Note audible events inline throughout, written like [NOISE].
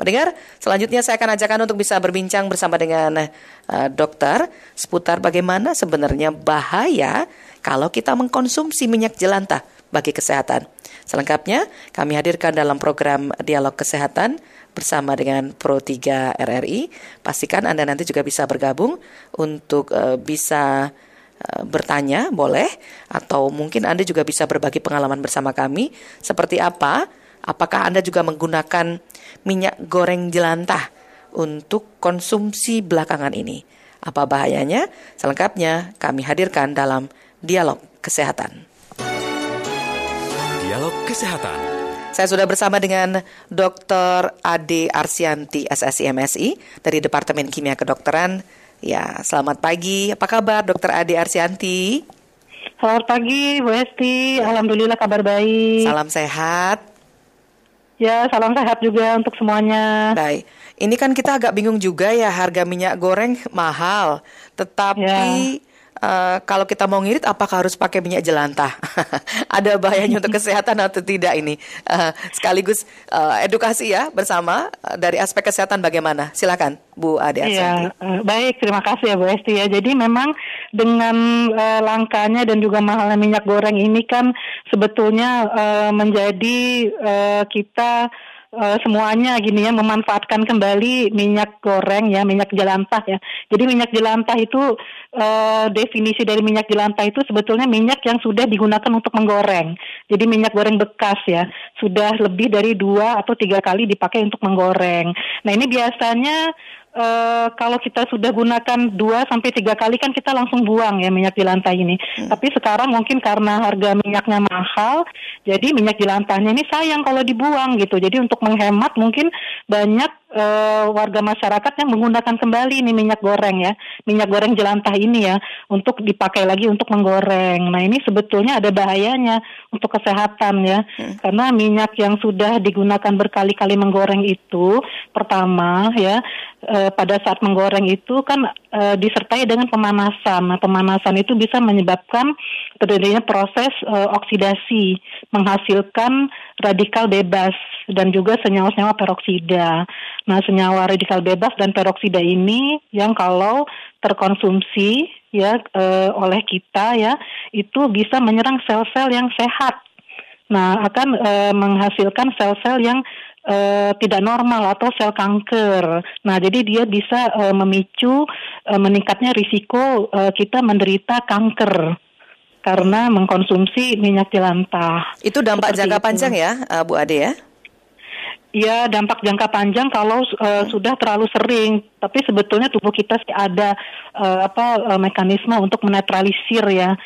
Pendengar, selanjutnya saya akan ajak Anda untuk bisa berbincang bersama dengan uh, dokter seputar bagaimana sebenarnya bahaya kalau kita mengkonsumsi minyak jelantah bagi kesehatan. Selengkapnya kami hadirkan dalam program Dialog Kesehatan bersama dengan Pro 3 RRI. Pastikan Anda nanti juga bisa bergabung untuk uh, bisa uh, bertanya, boleh atau mungkin Anda juga bisa berbagi pengalaman bersama kami seperti apa Apakah Anda juga menggunakan minyak goreng jelantah untuk konsumsi belakangan ini? Apa bahayanya? Selengkapnya kami hadirkan dalam Dialog Kesehatan. Dialog Kesehatan. Saya sudah bersama dengan Dr. Ade Arsianti, SSI MSI, dari Departemen Kimia Kedokteran. Ya, selamat pagi. Apa kabar Dr. Ade Arsianti? Selamat pagi, Bu Esti. Alhamdulillah kabar baik. Salam sehat. Ya, salam sehat juga untuk semuanya. Baik. Ini kan kita agak bingung juga ya harga minyak goreng mahal, tetapi ya. Uh, kalau kita mau ngirit apakah harus pakai minyak jelantah? [LAUGHS] Ada bahayanya untuk kesehatan atau tidak ini? Uh, sekaligus uh, edukasi ya bersama uh, dari aspek kesehatan bagaimana? Silakan Bu Ade. Iya, uh, baik terima kasih ya Bu Esti ya. Jadi memang dengan uh, langkanya dan juga mahalnya minyak goreng ini kan sebetulnya uh, menjadi uh, kita uh, semuanya gini ya memanfaatkan kembali minyak goreng ya minyak jelantah ya. Jadi minyak jelantah itu uh, definisi dari minyak jelantah itu sebetulnya minyak yang sudah digunakan untuk menggoreng. Jadi minyak goreng bekas ya sudah lebih dari dua atau tiga kali dipakai untuk menggoreng. Nah ini biasanya uh, kalau kita sudah gunakan dua sampai tiga kali kan kita langsung buang ya minyak jelantah ini. Hmm. Tapi sekarang mungkin karena harga minyaknya mahal, jadi minyak jelantahnya ini sayang kalau dibuang gitu. Jadi untuk menghemat mungkin banyak uh, warga masyarakat yang menggunakan kembali ini minyak goreng ya, minyak goreng jelantah ini ya untuk dipakai lagi untuk menggoreng. Nah ini sebetulnya ada bahayanya untuk kesehatan ya, hmm. karena minyak yang sudah digunakan berkali-kali menggoreng itu pertama ya uh, pada saat menggoreng itu kan uh, disertai dengan pemanasan. Nah pemanasan itu bisa menyebabkan terjadinya proses uh, oksidasi, menghasilkan radikal bebas dan juga senyawa-senyawa peroksida. Nah, senyawa radikal bebas dan peroksida ini yang kalau terkonsumsi ya e, oleh kita ya itu bisa menyerang sel-sel yang sehat. Nah, akan e, menghasilkan sel-sel yang e, tidak normal atau sel kanker. Nah, jadi dia bisa e, memicu e, meningkatnya risiko e, kita menderita kanker karena mengkonsumsi minyak jelantah. Itu dampak jangka itu. panjang ya, Bu Ade ya? Ya dampak jangka panjang kalau uh, sudah terlalu sering, tapi sebetulnya tubuh kita sih ada uh, apa uh, mekanisme untuk menetralisir ya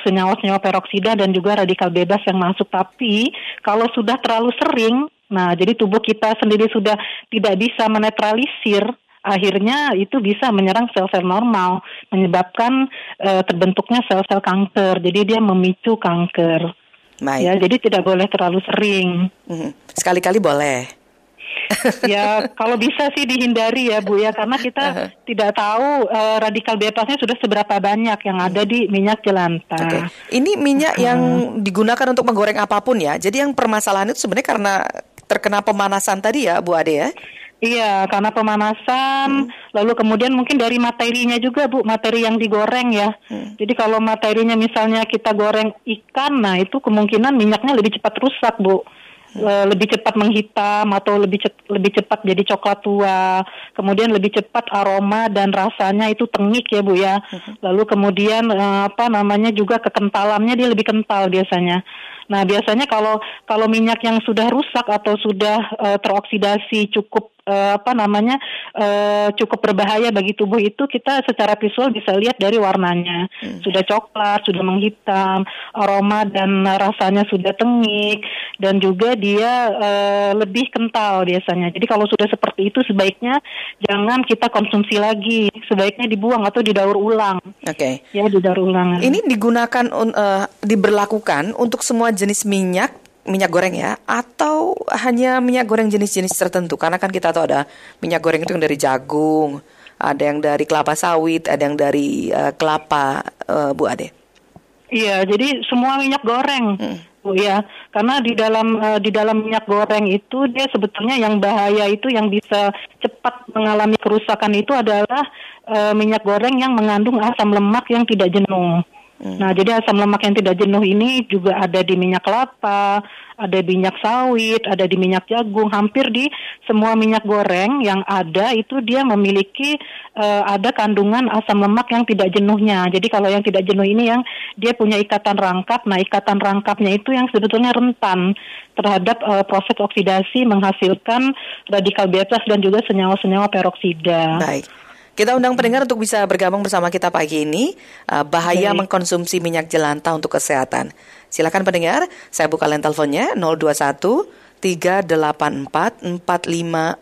senyawa-senyawa peroksida dan juga radikal bebas yang masuk. Tapi kalau sudah terlalu sering, nah jadi tubuh kita sendiri sudah tidak bisa menetralisir, akhirnya itu bisa menyerang sel-sel normal, menyebabkan uh, terbentuknya sel-sel kanker. Jadi dia memicu kanker. Baik. Ya, jadi tidak boleh terlalu sering. Sekali-kali boleh. [LAUGHS] ya kalau bisa sih dihindari ya Bu ya karena kita uh-huh. tidak tahu uh, radikal bebasnya sudah seberapa banyak yang ada di minyak jelantah. Okay. Ini minyak uh-huh. yang digunakan untuk menggoreng apa pun ya. Jadi yang permasalahan itu sebenarnya karena terkena pemanasan tadi ya Bu Ade ya. Iya, karena pemanasan, hmm. lalu kemudian mungkin dari materinya juga Bu, materi yang digoreng ya. Hmm. Jadi kalau materinya misalnya kita goreng ikan, nah itu kemungkinan minyaknya lebih cepat rusak Bu. Hmm. lebih cepat menghitam atau lebih ce lebih cepat jadi coklat tua. Kemudian lebih cepat aroma dan rasanya itu tengik ya Bu ya. Hmm. Lalu kemudian uh, apa namanya juga kekentalannya dia lebih kental biasanya. Nah, biasanya kalau kalau minyak yang sudah rusak atau sudah uh, teroksidasi cukup uh, apa namanya uh, cukup berbahaya bagi tubuh itu kita secara visual bisa lihat dari warnanya. Hmm. sudah coklat sudah menghitam aroma dan rasanya sudah tengik dan juga dia uh, lebih kental biasanya. Jadi kalau sudah seperti itu sebaiknya jangan kita konsumsi lagi. Sebaiknya dibuang atau didaur ulang. Oke. Okay. ya didaur ulang. Ini digunakan uh, diberlakukan untuk semua jenis minyak minyak goreng ya atau hanya minyak goreng jenis-jenis tertentu karena kan kita tahu ada minyak goreng itu yang dari jagung ada yang dari kelapa sawit ada yang dari uh, kelapa uh, Bu Ade Iya, jadi semua minyak goreng. Hmm. Bu ya, karena di dalam uh, di dalam minyak goreng itu dia sebetulnya yang bahaya itu yang bisa cepat mengalami kerusakan itu adalah uh, minyak goreng yang mengandung asam lemak yang tidak jenuh. Hmm. Nah, jadi asam lemak yang tidak jenuh ini juga ada di minyak kelapa, ada di minyak sawit, ada di minyak jagung, hampir di semua minyak goreng yang ada itu dia memiliki uh, ada kandungan asam lemak yang tidak jenuhnya. Jadi kalau yang tidak jenuh ini yang dia punya ikatan rangkap, nah ikatan rangkapnya itu yang sebetulnya rentan terhadap uh, proses oksidasi menghasilkan radikal bebas dan juga senyawa-senyawa peroksida. Baik. Kita undang pendengar untuk bisa bergabung bersama kita pagi ini. Uh, bahaya Baik. mengkonsumsi minyak jelantah untuk kesehatan. Silakan pendengar, saya buka line teleponnya 021 384 4545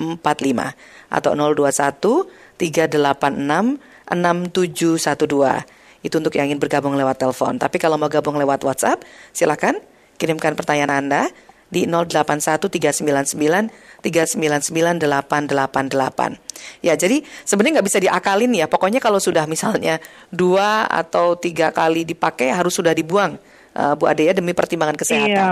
atau 021 386 6712. Itu untuk yang ingin bergabung lewat telepon. Tapi kalau mau gabung lewat WhatsApp, silakan kirimkan pertanyaan Anda di 081399399888. Ya, jadi sebenarnya nggak bisa diakalin ya. Pokoknya kalau sudah misalnya dua atau tiga kali dipakai harus sudah dibuang, uh, Bu Ade ya demi pertimbangan kesehatan. Iya,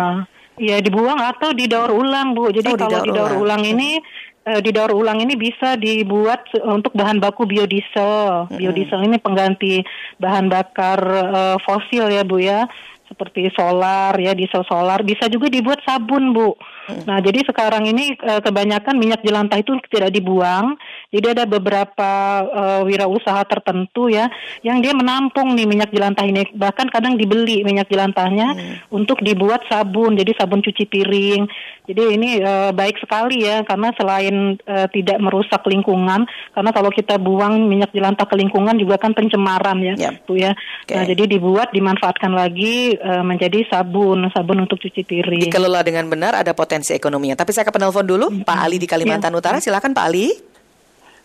iya dibuang atau didaur ulang Bu. Jadi oh, kalau didaur, ulang. ulang ini uh, didaur ulang ini bisa dibuat untuk bahan baku biodiesel. Biodiesel ini pengganti bahan bakar uh, fosil ya Bu ya seperti solar ya diesel solar bisa juga dibuat sabun bu. Hmm. Nah jadi sekarang ini uh, kebanyakan minyak jelantah itu tidak dibuang. Jadi ada beberapa uh, wirausaha tertentu ya yang dia menampung nih minyak jelantah ini bahkan kadang dibeli minyak jelantahnya hmm. untuk dibuat sabun. Jadi sabun cuci piring. Jadi ini uh, baik sekali ya karena selain uh, tidak merusak lingkungan karena kalau kita buang minyak jelantah ke lingkungan juga kan pencemaran ya yep. bu ya. Okay. Nah jadi dibuat dimanfaatkan lagi uh, menjadi sabun, sabun untuk cuci piring. Dikelola dengan benar ada potensi ekonominya. Tapi saya ke penelpon dulu, hmm. Pak Ali di Kalimantan ya. Utara. Silakan Pak Ali.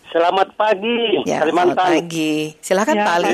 Selamat pagi, ya, Kalimantan. Selamat pagi. Silakan ya, Pak Ali.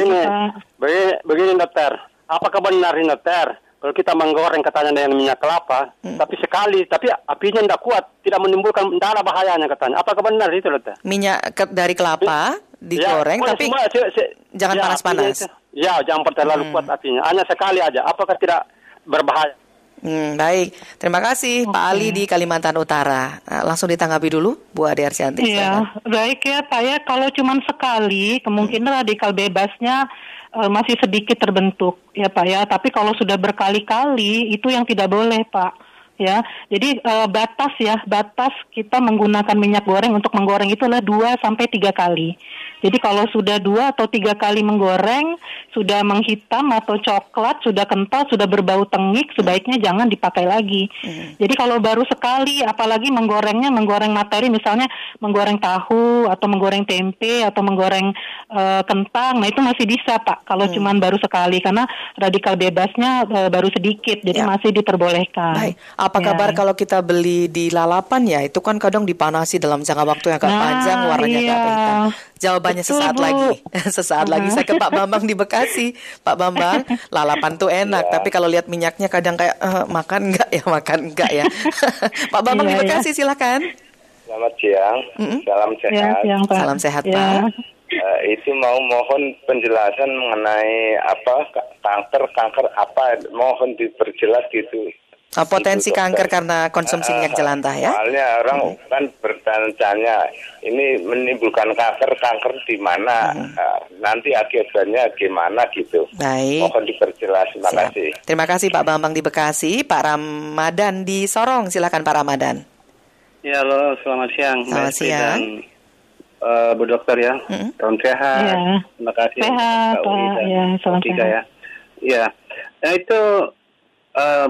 Begini, begini dokter, apakah benar ini dokter? Kalau kita menggoreng katanya dengan minyak kelapa, hmm. tapi sekali, tapi apinya tidak kuat, tidak menimbulkan ada bahayanya katanya. Apakah benar itu dokter? Minyak ke, dari kelapa digoreng, ya, tapi semua, se, jangan ya, panas-panas. Ya, jangan terlalu hmm. kuat apinya. Hanya sekali aja. Apakah tidak berbahaya? Hmm, baik, terima kasih okay. Pak Ali di Kalimantan Utara. Nah, langsung ditanggapi dulu, Bu Ade Arsianti. Iya, baik ya Pak ya. Kalau cuma sekali, kemungkinan hmm. radikal bebasnya uh, masih sedikit terbentuk ya Pak ya. Tapi kalau sudah berkali-kali itu yang tidak boleh Pak ya. Jadi uh, batas ya, batas kita menggunakan minyak goreng untuk menggoreng itu adalah 2 sampai tiga kali. Jadi kalau sudah dua atau tiga kali menggoreng, sudah menghitam atau coklat, sudah kental, sudah berbau tengik, sebaiknya jangan dipakai lagi. Hmm. Jadi kalau baru sekali, apalagi menggorengnya menggoreng materi, misalnya menggoreng tahu atau menggoreng tempe atau menggoreng uh, kentang, nah itu masih bisa pak. Kalau hmm. cuman baru sekali, karena radikal bebasnya uh, baru sedikit, jadi ya. masih diperbolehkan. Baik. Apa ya. kabar kalau kita beli di lalapan ya? Itu kan kadang dipanasi dalam jangka waktu yang agak nah, panjang, warnanya iya. agak hitam. Jawabannya Betul, sesaat Bu. lagi. [LAUGHS] sesaat uh-huh. lagi saya ke Pak Bambang di Bekasi. Pak Bambang, [LAUGHS] lalapan tuh enak, yeah. tapi kalau lihat minyaknya kadang kayak uh, makan enggak ya, makan enggak ya. [LAUGHS] Pak Bambang yeah, di iya. Bekasi yeah. silakan. Selamat siang. Mm-hmm. Salam iya, sehat. Yeah, siang, Pak. Salam sehat, yeah. Pak. Uh, itu mau mohon penjelasan mengenai apa kanker kanker apa mohon diperjelas gitu Oh, potensi itu, kanker karena konsumsi uh, minyak jelantah ya? Soalnya orang hmm. kan bertanya ini menimbulkan kanker, kanker di mana, hmm. uh, nanti akibatnya gimana gitu. Baik. Mohon diperjelas, terima Siap. kasih. Terima kasih Pak Bambang di Bekasi, Pak Ramadan di Sorong, silakan Pak Ramadan. Ya, halo, selamat siang. Selamat siang. Dan, uh, Bu Dokter ya, hmm. salam sehat. Ya. Terima kasih. Sehat, Pak. Ya, salam sehat. Ya. ya, nah itu uh,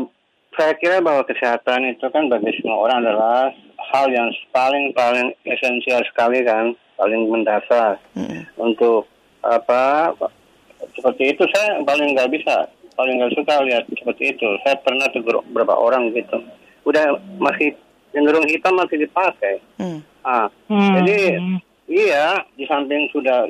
saya kira bahwa kesehatan itu kan bagi semua orang adalah hal yang paling paling esensial sekali kan, paling mendasar hmm. untuk apa seperti itu saya paling nggak bisa, paling nggak suka lihat seperti itu. Saya pernah tegur beberapa orang gitu, udah masih cenderung hitam masih dipakai. Hmm. Ah, hmm. jadi iya di samping sudah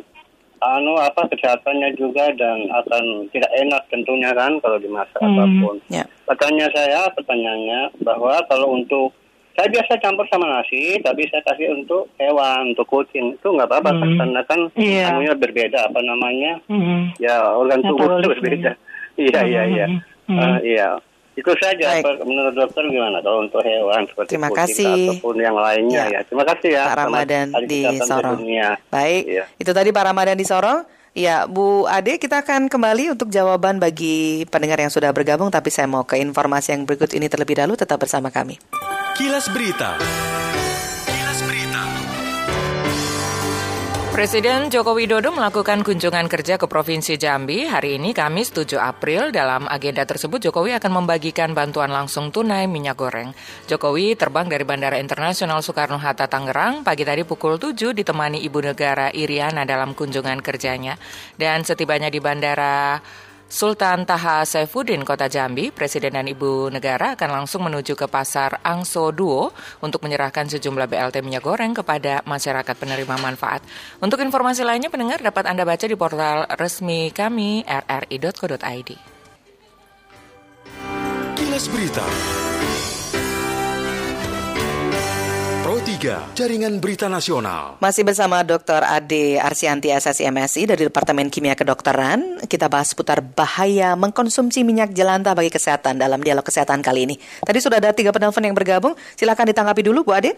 anu apa kesehatannya juga dan akan tidak enak tentunya kan kalau dimasak hmm. apa pun. Yeah. Pertanyaan saya pertanyaannya bahwa kalau untuk saya biasa campur sama nasi, tapi saya kasih untuk hewan, untuk kucing itu nggak apa-apa hmm. karena kan yeah. anunya berbeda apa namanya, hmm. ya organ tubuh itu berbeda. Iya, iya, iya. Hmm. Eh, iya. Itu saja. Baik. Pak. Menurut dokter gimana kalau untuk hewan seperti Terima kucing kasih. ataupun yang lainnya Ya. ya. Terima kasih ya. Pak Ramadan di Sorong. Sedunia. Baik, Iya. itu tadi Pak Ramadan di Sorong. Ya, Bu Ade, kita akan kembali untuk jawaban bagi pendengar yang sudah bergabung, tapi saya mau ke informasi yang berikut ini terlebih dahulu, tetap bersama kami. Kilas Berita. Presiden Joko Widodo melakukan kunjungan kerja ke Provinsi Jambi hari ini Kamis 7 April. Dalam agenda tersebut Jokowi akan membagikan bantuan langsung tunai minyak goreng. Jokowi terbang dari Bandara Internasional Soekarno-Hatta Tangerang pagi tadi pukul 7 ditemani Ibu Negara Iriana dalam kunjungan kerjanya. Dan setibanya di Bandara Sultan Taha Saifuddin Kota Jambi, Presiden dan Ibu Negara akan langsung menuju ke Pasar Angso Duo untuk menyerahkan sejumlah BLT minyak goreng kepada masyarakat penerima manfaat. Untuk informasi lainnya pendengar dapat Anda baca di portal resmi kami rri.co.id. Kilas Berita. Pro 3, Jaringan Berita Nasional. Masih bersama Dr. Ade Arsianti SSI MSI dari Departemen Kimia Kedokteran. Kita bahas seputar bahaya mengkonsumsi minyak jelantah bagi kesehatan dalam dialog kesehatan kali ini. Tadi sudah ada tiga penelpon yang bergabung. Silakan ditanggapi dulu Bu Ade.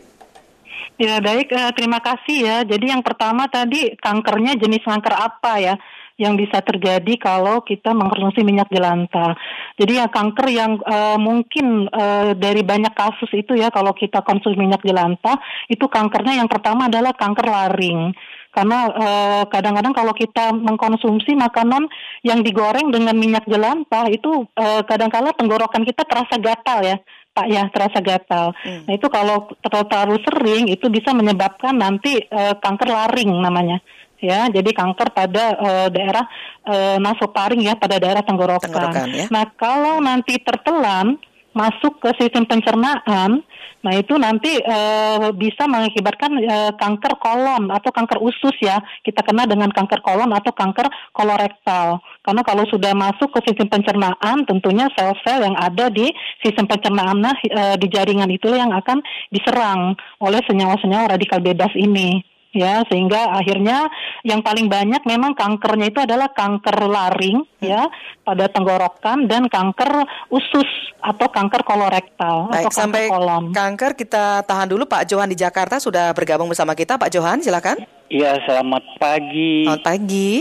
Ya baik, eh, terima kasih ya. Jadi yang pertama tadi kankernya jenis kanker apa ya yang bisa terjadi kalau kita mengkonsumsi minyak jelantah. Jadi ya kanker yang eh, mungkin eh, dari banyak kasus itu ya kalau kita konsumsi minyak jelantah itu kankernya yang pertama adalah kanker laring. Karena eh, kadang-kadang kalau kita mengkonsumsi makanan yang digoreng dengan minyak jelantah itu eh, kadang-kala tenggorokan kita terasa gatal ya. Pak ya terasa gatal. Nah itu kalau terlalu, terlalu sering itu bisa menyebabkan nanti eh, kanker laring namanya. Ya, jadi kanker pada eh, daerah eh, nasofaring ya, pada daerah tenggorokan. Tenggorokan, ya. Nah kalau nanti tertelan masuk ke sistem pencernaan, nah itu nanti eh, bisa mengakibatkan eh, kanker kolon atau kanker usus ya. Kita kenal dengan kanker kolon atau kanker kolorektal. Karena kalau sudah masuk ke sistem pencernaan, tentunya sel-sel yang ada di sistem pencernaan nah, eh, di jaringan itu yang akan diserang oleh senyawa-senyawa radikal bebas ini ya sehingga akhirnya yang paling banyak memang kankernya itu adalah kanker laring ya pada tenggorokan dan kanker usus atau kanker kolorektal Baik, atau kanker sampai kolon. kanker kita tahan dulu Pak Johan di Jakarta sudah bergabung bersama kita. Pak Johan, silakan. Iya, selamat pagi. Selamat pagi.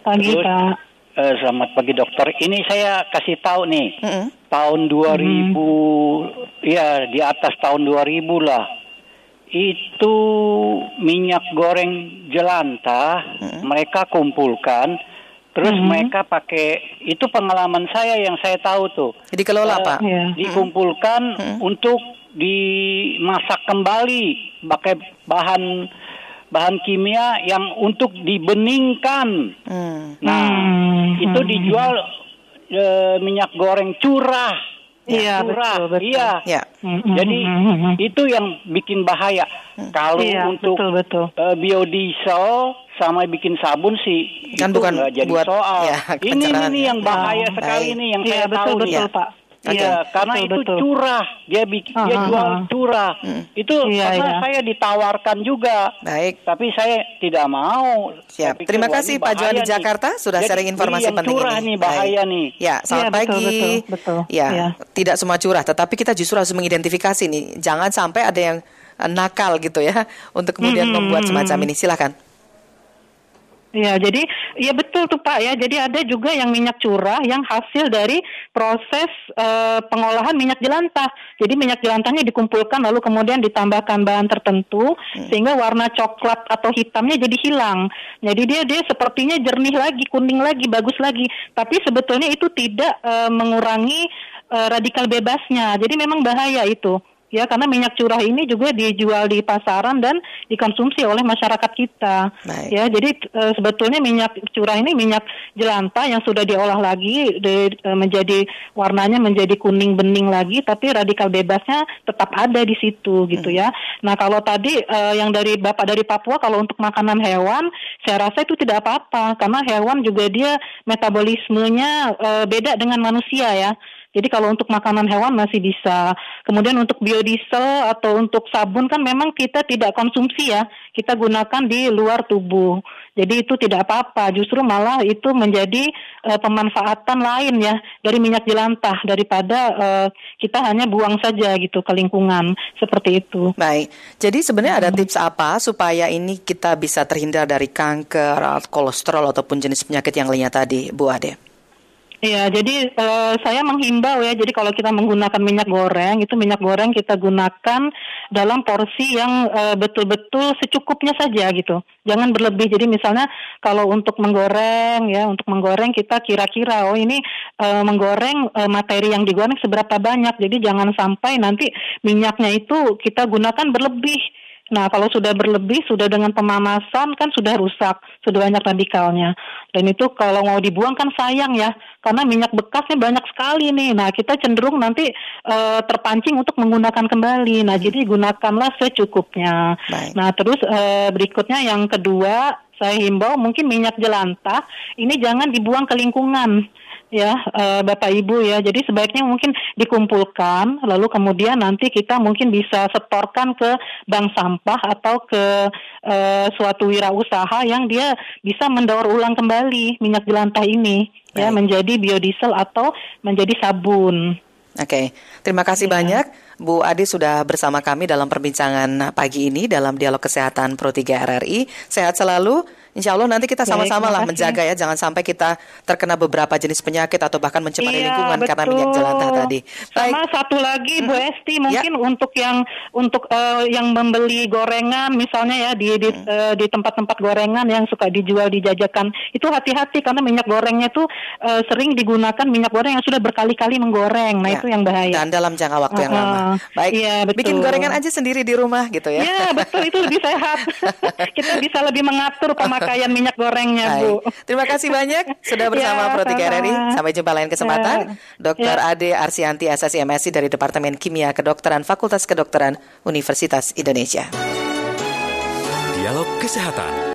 Pagi Terus, Pak. Eh, selamat pagi dokter. Ini saya kasih tahu nih. Mm-mm. Tahun 2000 ya di atas tahun 2000 lah. Itu minyak goreng jelantah mereka kumpulkan terus mereka pakai itu pengalaman saya yang saya tahu tuh. Jadi kelola Eh, Pak. Iya. dikumpulkan untuk dimasak kembali pakai bahan bahan kimia yang untuk dibeningkan. Hmm. Nah, Hmm. itu dijual eh, minyak goreng curah. Iya, curah. betul, betul. Iya. Ya. Jadi hmm, hmm, hmm. itu yang bikin bahaya. Kalau Iya, untuk betul betul. eh, biodiesel sama bikin sabun sih Kan itu bukan nggak jadi buat- soal. ya, ini ini ya. yang bahaya Oh, sekali baik. ini yang Iya saya betul tahu betul nih. Pak. Iya, karena betul, itu betul. curah. Dia bikin dia Ah, jual ah, ah. curah. Itu Iya, karena iya. saya ditawarkan juga. Baik. Tapi saya tidak mau. Siap. pikir, Terima kasih Pak Johan di nih. Jakarta sudah Jadi, sharing informasi yang penting curah ini. nih bahaya Baik. nih. Ya, selamat Iya, betul, pagi. betul, betul. Ya, Iya. tidak semua curah, tetapi kita justru harus mengidentifikasi nih. Jangan sampai ada yang nakal gitu ya untuk kemudian Hmm, membuat hmm, semacam ini. Silakan. Ya, jadi ya betul tuh Pak ya. Jadi ada juga yang minyak curah yang hasil dari proses eh, pengolahan minyak jelantah. Jadi minyak jelantahnya dikumpulkan lalu kemudian ditambahkan bahan tertentu sehingga warna coklat atau hitamnya jadi hilang. Jadi dia dia sepertinya jernih lagi, kuning lagi, bagus lagi. Tapi sebetulnya itu tidak eh, mengurangi eh, radikal bebasnya. Jadi memang bahaya itu. Ya, karena minyak curah ini juga dijual di pasaran dan dikonsumsi oleh masyarakat kita. Baik. Ya, jadi eh, sebetulnya minyak curah ini minyak jelantah yang sudah diolah lagi di- eh, menjadi warnanya menjadi kuning bening lagi, tapi radikal bebasnya tetap ada di situ gitu ya. Nah, kalau tadi eh, yang dari Bapak dari Papua kalau untuk makanan hewan, saya rasa itu tidak apa-apa karena hewan juga dia metabolismenya eh, beda dengan manusia ya. Jadi kalau untuk makanan hewan masih bisa. Kemudian untuk biodiesel atau untuk sabun kan memang kita tidak konsumsi ya. Kita gunakan di luar tubuh. Jadi itu tidak apa-apa. Justru malah itu menjadi uh, pemanfaatan lain ya dari minyak jelantah daripada uh, kita hanya buang saja gitu ke lingkungan seperti itu. Baik. Jadi sebenarnya ada tips apa supaya ini kita bisa terhindar dari kanker, kolesterol ataupun jenis penyakit yang lainnya tadi, Bu Ade? Iya, jadi uh, saya menghimbau ya. Jadi kalau kita menggunakan minyak goreng, itu minyak goreng kita gunakan dalam porsi yang uh, betul-betul secukupnya saja gitu. Jangan berlebih. Jadi misalnya kalau untuk menggoreng ya, untuk menggoreng kita kira-kira oh ini uh, menggoreng uh, materi yang digoreng seberapa banyak. Jadi jangan sampai nanti minyaknya itu kita gunakan berlebih Nah, kalau sudah berlebih, sudah dengan pemanasan kan sudah rusak, sudah banyak radikalnya. Dan itu kalau mau dibuang kan sayang ya, karena minyak bekasnya banyak sekali nih. Nah, kita cenderung nanti e, terpancing untuk menggunakan kembali. Nah, jadi gunakanlah secukupnya. Baik. Nah, terus e, berikutnya yang kedua, saya himbau mungkin minyak jelantah ini jangan dibuang ke lingkungan ya uh, Bapak Ibu ya. Jadi sebaiknya mungkin dikumpulkan lalu kemudian nanti kita mungkin bisa setorkan ke bank sampah atau ke uh, suatu wirausaha yang dia bisa mendaur ulang kembali minyak jelantah ini ya, Baik. ya menjadi biodiesel atau menjadi sabun. Oke, okay. terima kasih ya. banyak Bu Adi sudah bersama kami dalam perbincangan pagi ini dalam dialog kesehatan Pro 3 RRI. Sehat selalu. Insya Allah nanti kita sama-sama lah menjaga ya, jangan sampai kita terkena beberapa jenis penyakit atau bahkan mencemari iya, lingkungan betul. karena minyak jelantah tadi. Baik. Sama satu lagi Bu hmm. Esti, ya. mungkin ya. untuk yang untuk uh, yang membeli gorengan misalnya ya di di, hmm. uh, di tempat-tempat gorengan yang suka dijual dijajakan itu hati-hati karena minyak gorengnya itu uh, sering digunakan minyak goreng yang sudah berkali-kali menggoreng. Nah ya. itu yang bahaya. Dan dalam jangka waktu uh, yang lama. Baik. Iya, betul. Bikin gorengan aja sendiri di rumah gitu ya. Iya betul itu lebih sehat. [LAUGHS] kita bisa lebih mengatur pemakaian pemakaian minyak gorengnya, Bu. Terima kasih banyak sudah [LAUGHS] bersama ya, Pro 3 RRI. Sampai jumpa lain kesempatan. Ya. Dr. Ya. Ade Arsianti, Asasi MSc dari Departemen Kimia Kedokteran Fakultas Kedokteran Universitas Indonesia. Dialog Kesehatan.